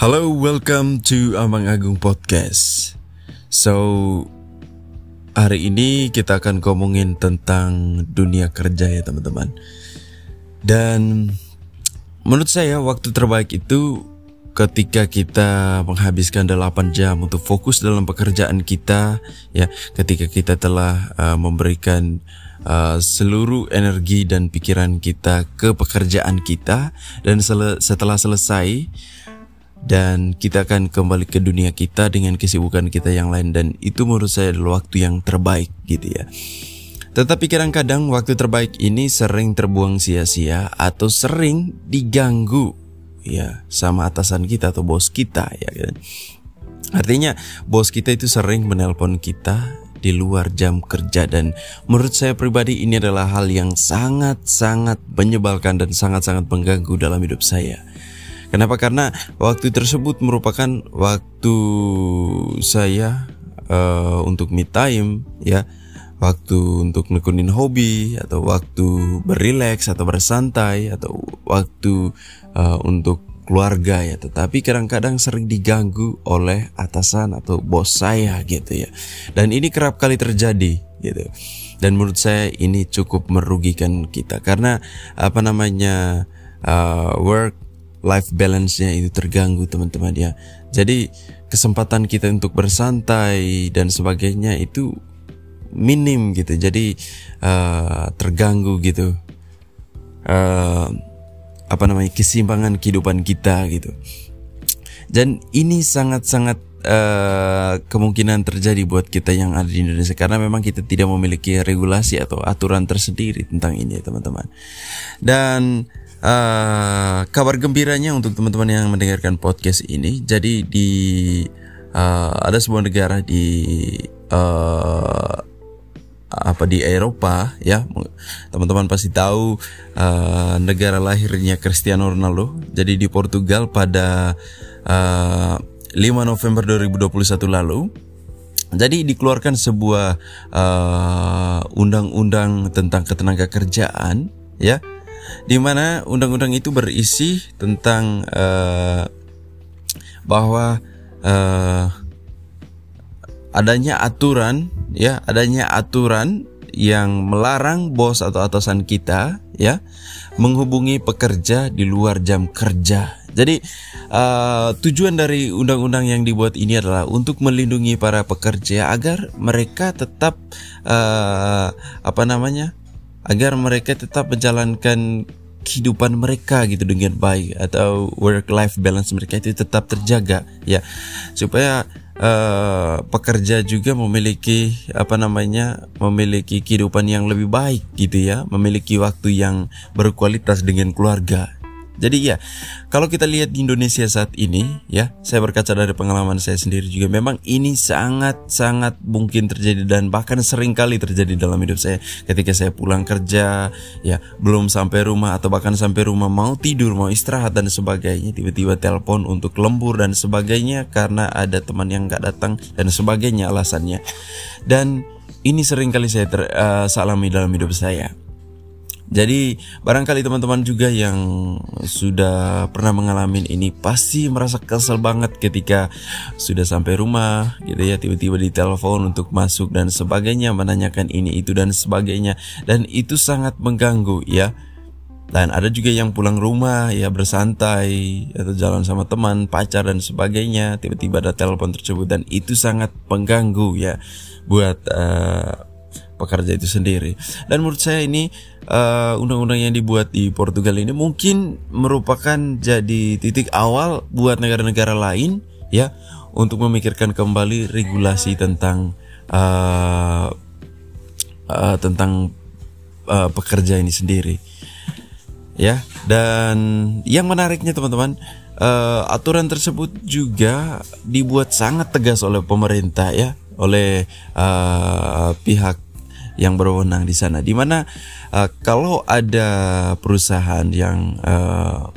Hello, welcome to Amang Agung Podcast. So, hari ini kita akan ngomongin tentang dunia kerja ya teman-teman. Dan menurut saya waktu terbaik itu ketika kita menghabiskan 8 jam untuk fokus dalam pekerjaan kita ya ketika kita telah uh, memberikan uh, seluruh energi dan pikiran kita ke pekerjaan kita dan sel setelah selesai dan kita akan kembali ke dunia kita dengan kesibukan kita yang lain dan itu menurut saya adalah waktu yang terbaik gitu ya. Tetapi kadang-kadang waktu terbaik ini sering terbuang sia-sia atau sering diganggu ya sama atasan kita atau bos kita ya kan. Artinya bos kita itu sering menelpon kita di luar jam kerja dan menurut saya pribadi ini adalah hal yang sangat-sangat menyebalkan dan sangat-sangat mengganggu dalam hidup saya. Kenapa? Karena waktu tersebut merupakan waktu saya uh, untuk me time ya. Waktu untuk nekunin hobi atau waktu berileks atau bersantai atau waktu uh, untuk keluarga ya. Tetapi kadang-kadang sering diganggu oleh atasan atau bos saya gitu ya. Dan ini kerap kali terjadi gitu. Dan menurut saya ini cukup merugikan kita. Karena apa namanya uh, work life balance-nya itu terganggu teman-teman ya. Jadi kesempatan kita untuk bersantai dan sebagainya itu minim gitu. Jadi uh, terganggu gitu. Uh, apa namanya keseimbangan kehidupan kita gitu. Dan ini sangat-sangat uh, kemungkinan terjadi buat kita yang ada di Indonesia karena memang kita tidak memiliki regulasi atau aturan tersendiri tentang ini teman-teman. Dan uh, kabar gembiranya untuk teman-teman yang mendengarkan podcast ini. Jadi di uh, ada sebuah negara di uh, apa di Eropa ya. Teman-teman pasti tahu uh, negara lahirnya Cristiano Ronaldo. Jadi di Portugal pada uh, 5 November 2021 lalu jadi dikeluarkan sebuah undang-undang uh, tentang ketenaga kerjaan ya di mana undang-undang itu berisi tentang uh, bahwa uh, adanya aturan ya adanya aturan yang melarang bos atau atasan kita ya menghubungi pekerja di luar jam kerja. Jadi uh, tujuan dari undang-undang yang dibuat ini adalah untuk melindungi para pekerja agar mereka tetap uh, apa namanya agar mereka tetap menjalankan kehidupan mereka gitu dengan baik atau work life balance mereka itu tetap terjaga ya. Supaya uh, pekerja juga memiliki apa namanya memiliki kehidupan yang lebih baik gitu ya memiliki waktu yang berkualitas dengan keluarga jadi ya, kalau kita lihat di Indonesia saat ini, ya, saya berkaca dari pengalaman saya sendiri juga, memang ini sangat-sangat mungkin terjadi dan bahkan sering kali terjadi dalam hidup saya. Ketika saya pulang kerja, ya, belum sampai rumah atau bahkan sampai rumah mau tidur, mau istirahat dan sebagainya, tiba-tiba telepon untuk lembur dan sebagainya karena ada teman yang nggak datang dan sebagainya alasannya. Dan ini sering kali saya ter, uh, salami dalam hidup saya. Jadi barangkali teman-teman juga yang sudah pernah mengalami ini pasti merasa kesel banget ketika sudah sampai rumah gitu ya tiba-tiba ditelepon untuk masuk dan sebagainya menanyakan ini itu dan sebagainya dan itu sangat mengganggu ya. Dan ada juga yang pulang rumah ya bersantai atau jalan sama teman, pacar dan sebagainya tiba-tiba ada telepon tersebut dan itu sangat mengganggu ya buat uh, pekerja itu sendiri. Dan menurut saya ini uh, undang-undang yang dibuat di Portugal ini mungkin merupakan jadi titik awal buat negara-negara lain ya untuk memikirkan kembali regulasi tentang uh, uh, tentang uh, pekerja ini sendiri. Ya, dan yang menariknya teman-teman, uh, aturan tersebut juga dibuat sangat tegas oleh pemerintah ya, oleh uh, pihak yang berwenang di sana. Di mana uh, kalau ada perusahaan yang uh,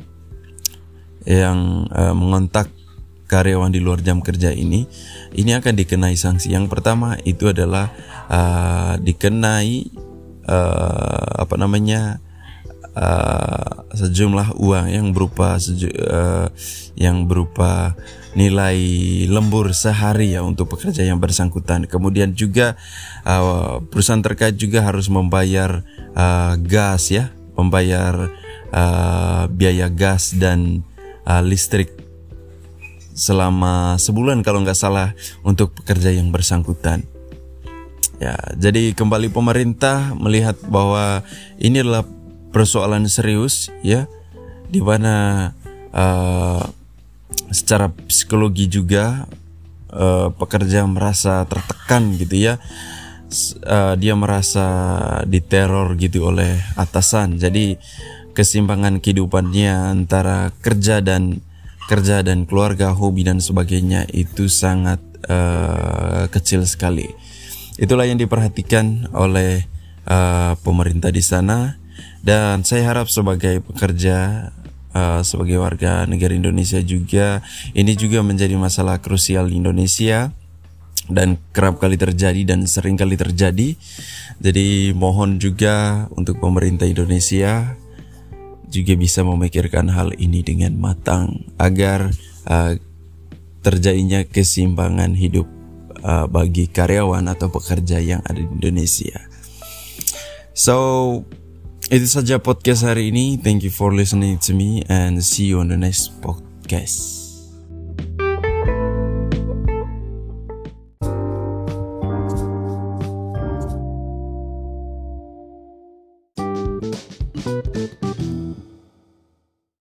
yang uh, mengontak karyawan di luar jam kerja ini, ini akan dikenai sanksi. Yang pertama itu adalah uh, dikenai uh, apa namanya uh, sejumlah uang yang berupa seju, uh, yang berupa nilai lembur sehari ya untuk pekerja yang bersangkutan. Kemudian juga uh, perusahaan terkait juga harus membayar uh, gas ya, membayar uh, biaya gas dan uh, listrik selama sebulan kalau nggak salah untuk pekerja yang bersangkutan. Ya, jadi kembali pemerintah melihat bahwa ini adalah persoalan serius ya, di mana uh, secara psikologi juga uh, pekerja merasa tertekan gitu ya. Uh, dia merasa diteror gitu oleh atasan. Jadi kesimpangan kehidupannya antara kerja dan kerja dan keluarga hobi dan sebagainya itu sangat uh, kecil sekali. Itulah yang diperhatikan oleh uh, pemerintah di sana dan saya harap sebagai pekerja uh, sebagai warga negara Indonesia juga ini juga menjadi masalah krusial di Indonesia dan kerap kali terjadi dan sering kali terjadi. Jadi mohon juga untuk pemerintah Indonesia juga bisa memikirkan hal ini dengan matang agar uh, terjadinya keseimbangan hidup uh, bagi karyawan atau pekerja yang ada di Indonesia. So itu saja podcast hari ini. Thank you for listening to me and see you on the next podcast.